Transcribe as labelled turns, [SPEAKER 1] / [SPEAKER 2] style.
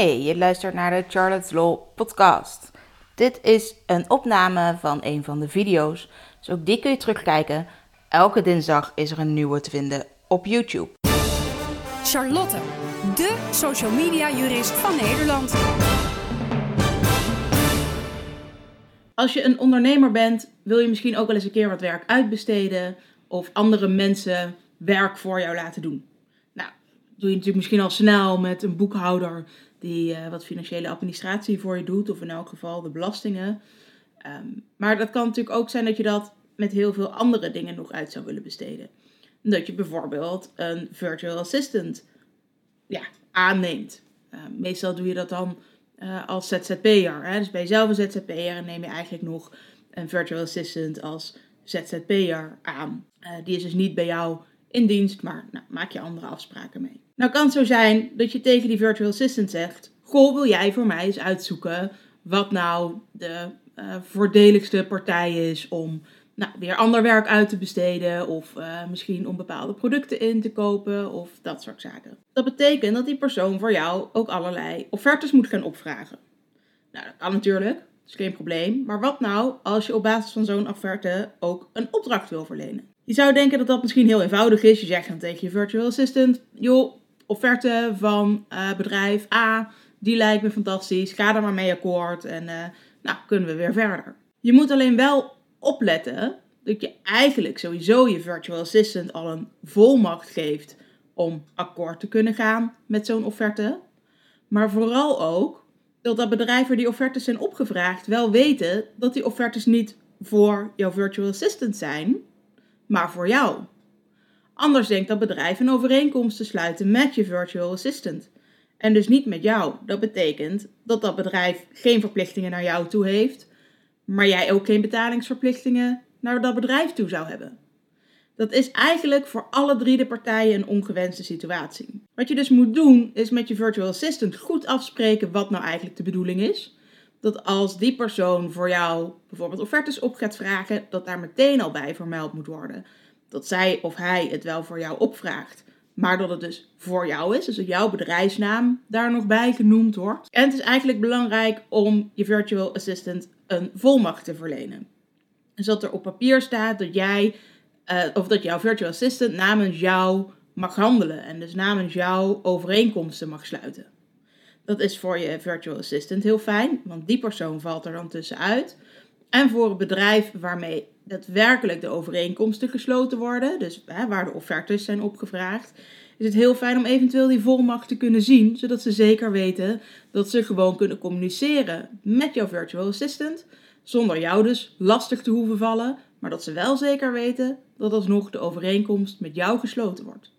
[SPEAKER 1] Hey, je luistert naar de Charlotte's Law podcast. Dit is een opname van een van de video's, dus ook die kun je terugkijken. Elke dinsdag is er een nieuwe te vinden op YouTube.
[SPEAKER 2] Charlotte, de social media jurist van Nederland.
[SPEAKER 3] Als je een ondernemer bent, wil je misschien ook wel eens een keer wat werk uitbesteden of andere mensen werk voor jou laten doen. Nou, doe je natuurlijk misschien al snel met een boekhouder die uh, wat financiële administratie voor je doet, of in elk geval de belastingen. Um, maar dat kan natuurlijk ook zijn dat je dat met heel veel andere dingen nog uit zou willen besteden. Dat je bijvoorbeeld een virtual assistant ja, aanneemt. Uh, meestal doe je dat dan uh, als ZZP'er. Hè? Dus ben je zelf een ZZP'er en neem je eigenlijk nog een virtual assistant als ZZP'er aan. Uh, die is dus niet bij jou in dienst, maar nou, maak je andere afspraken mee. Nou kan het zo zijn dat je tegen die virtual assistant zegt: Goh, wil jij voor mij eens uitzoeken wat nou de uh, voordeligste partij is om nou, weer ander werk uit te besteden of uh, misschien om bepaalde producten in te kopen of dat soort zaken. Dat betekent dat die persoon voor jou ook allerlei offertes moet gaan opvragen. Nou, dat kan natuurlijk, dat is geen probleem. Maar wat nou als je op basis van zo'n offerte ook een opdracht wil verlenen? Je zou denken dat dat misschien heel eenvoudig is. Je zegt dan tegen je virtual assistant: joh, offerte van uh, bedrijf A, die lijkt me fantastisch. Ga er maar mee akkoord en uh, nou kunnen we weer verder. Je moet alleen wel opletten dat je eigenlijk sowieso je virtual assistant al een volmacht geeft om akkoord te kunnen gaan met zo'n offerte. Maar vooral ook dat dat bedrijven die offertes zijn opgevraagd wel weten dat die offertes niet voor jouw virtual assistant zijn, maar voor jou. Anders denkt dat bedrijf een overeenkomst te sluiten met je virtual assistant. En dus niet met jou. Dat betekent dat dat bedrijf geen verplichtingen naar jou toe heeft, maar jij ook geen betalingsverplichtingen naar dat bedrijf toe zou hebben. Dat is eigenlijk voor alle drie de partijen een ongewenste situatie. Wat je dus moet doen, is met je virtual assistant goed afspreken wat nou eigenlijk de bedoeling is. Dat als die persoon voor jou bijvoorbeeld offertes op gaat vragen, dat daar meteen al bij vermeld moet worden. Dat zij of hij het wel voor jou opvraagt, maar dat het dus voor jou is. Dus dat jouw bedrijfsnaam daar nog bij genoemd wordt. En het is eigenlijk belangrijk om je virtual assistant een volmacht te verlenen. Dus dat er op papier staat dat jij, uh, of dat jouw virtual assistant namens jou mag handelen. En dus namens jou overeenkomsten mag sluiten. Dat is voor je virtual assistant heel fijn, want die persoon valt er dan tussenuit. En voor het bedrijf waarmee daadwerkelijk de overeenkomsten gesloten worden, dus hè, waar de offertes zijn opgevraagd, is het heel fijn om eventueel die volmacht te kunnen zien, zodat ze zeker weten dat ze gewoon kunnen communiceren met jouw virtual assistant, zonder jou dus lastig te hoeven vallen, maar dat ze wel zeker weten dat alsnog de overeenkomst met jou gesloten wordt.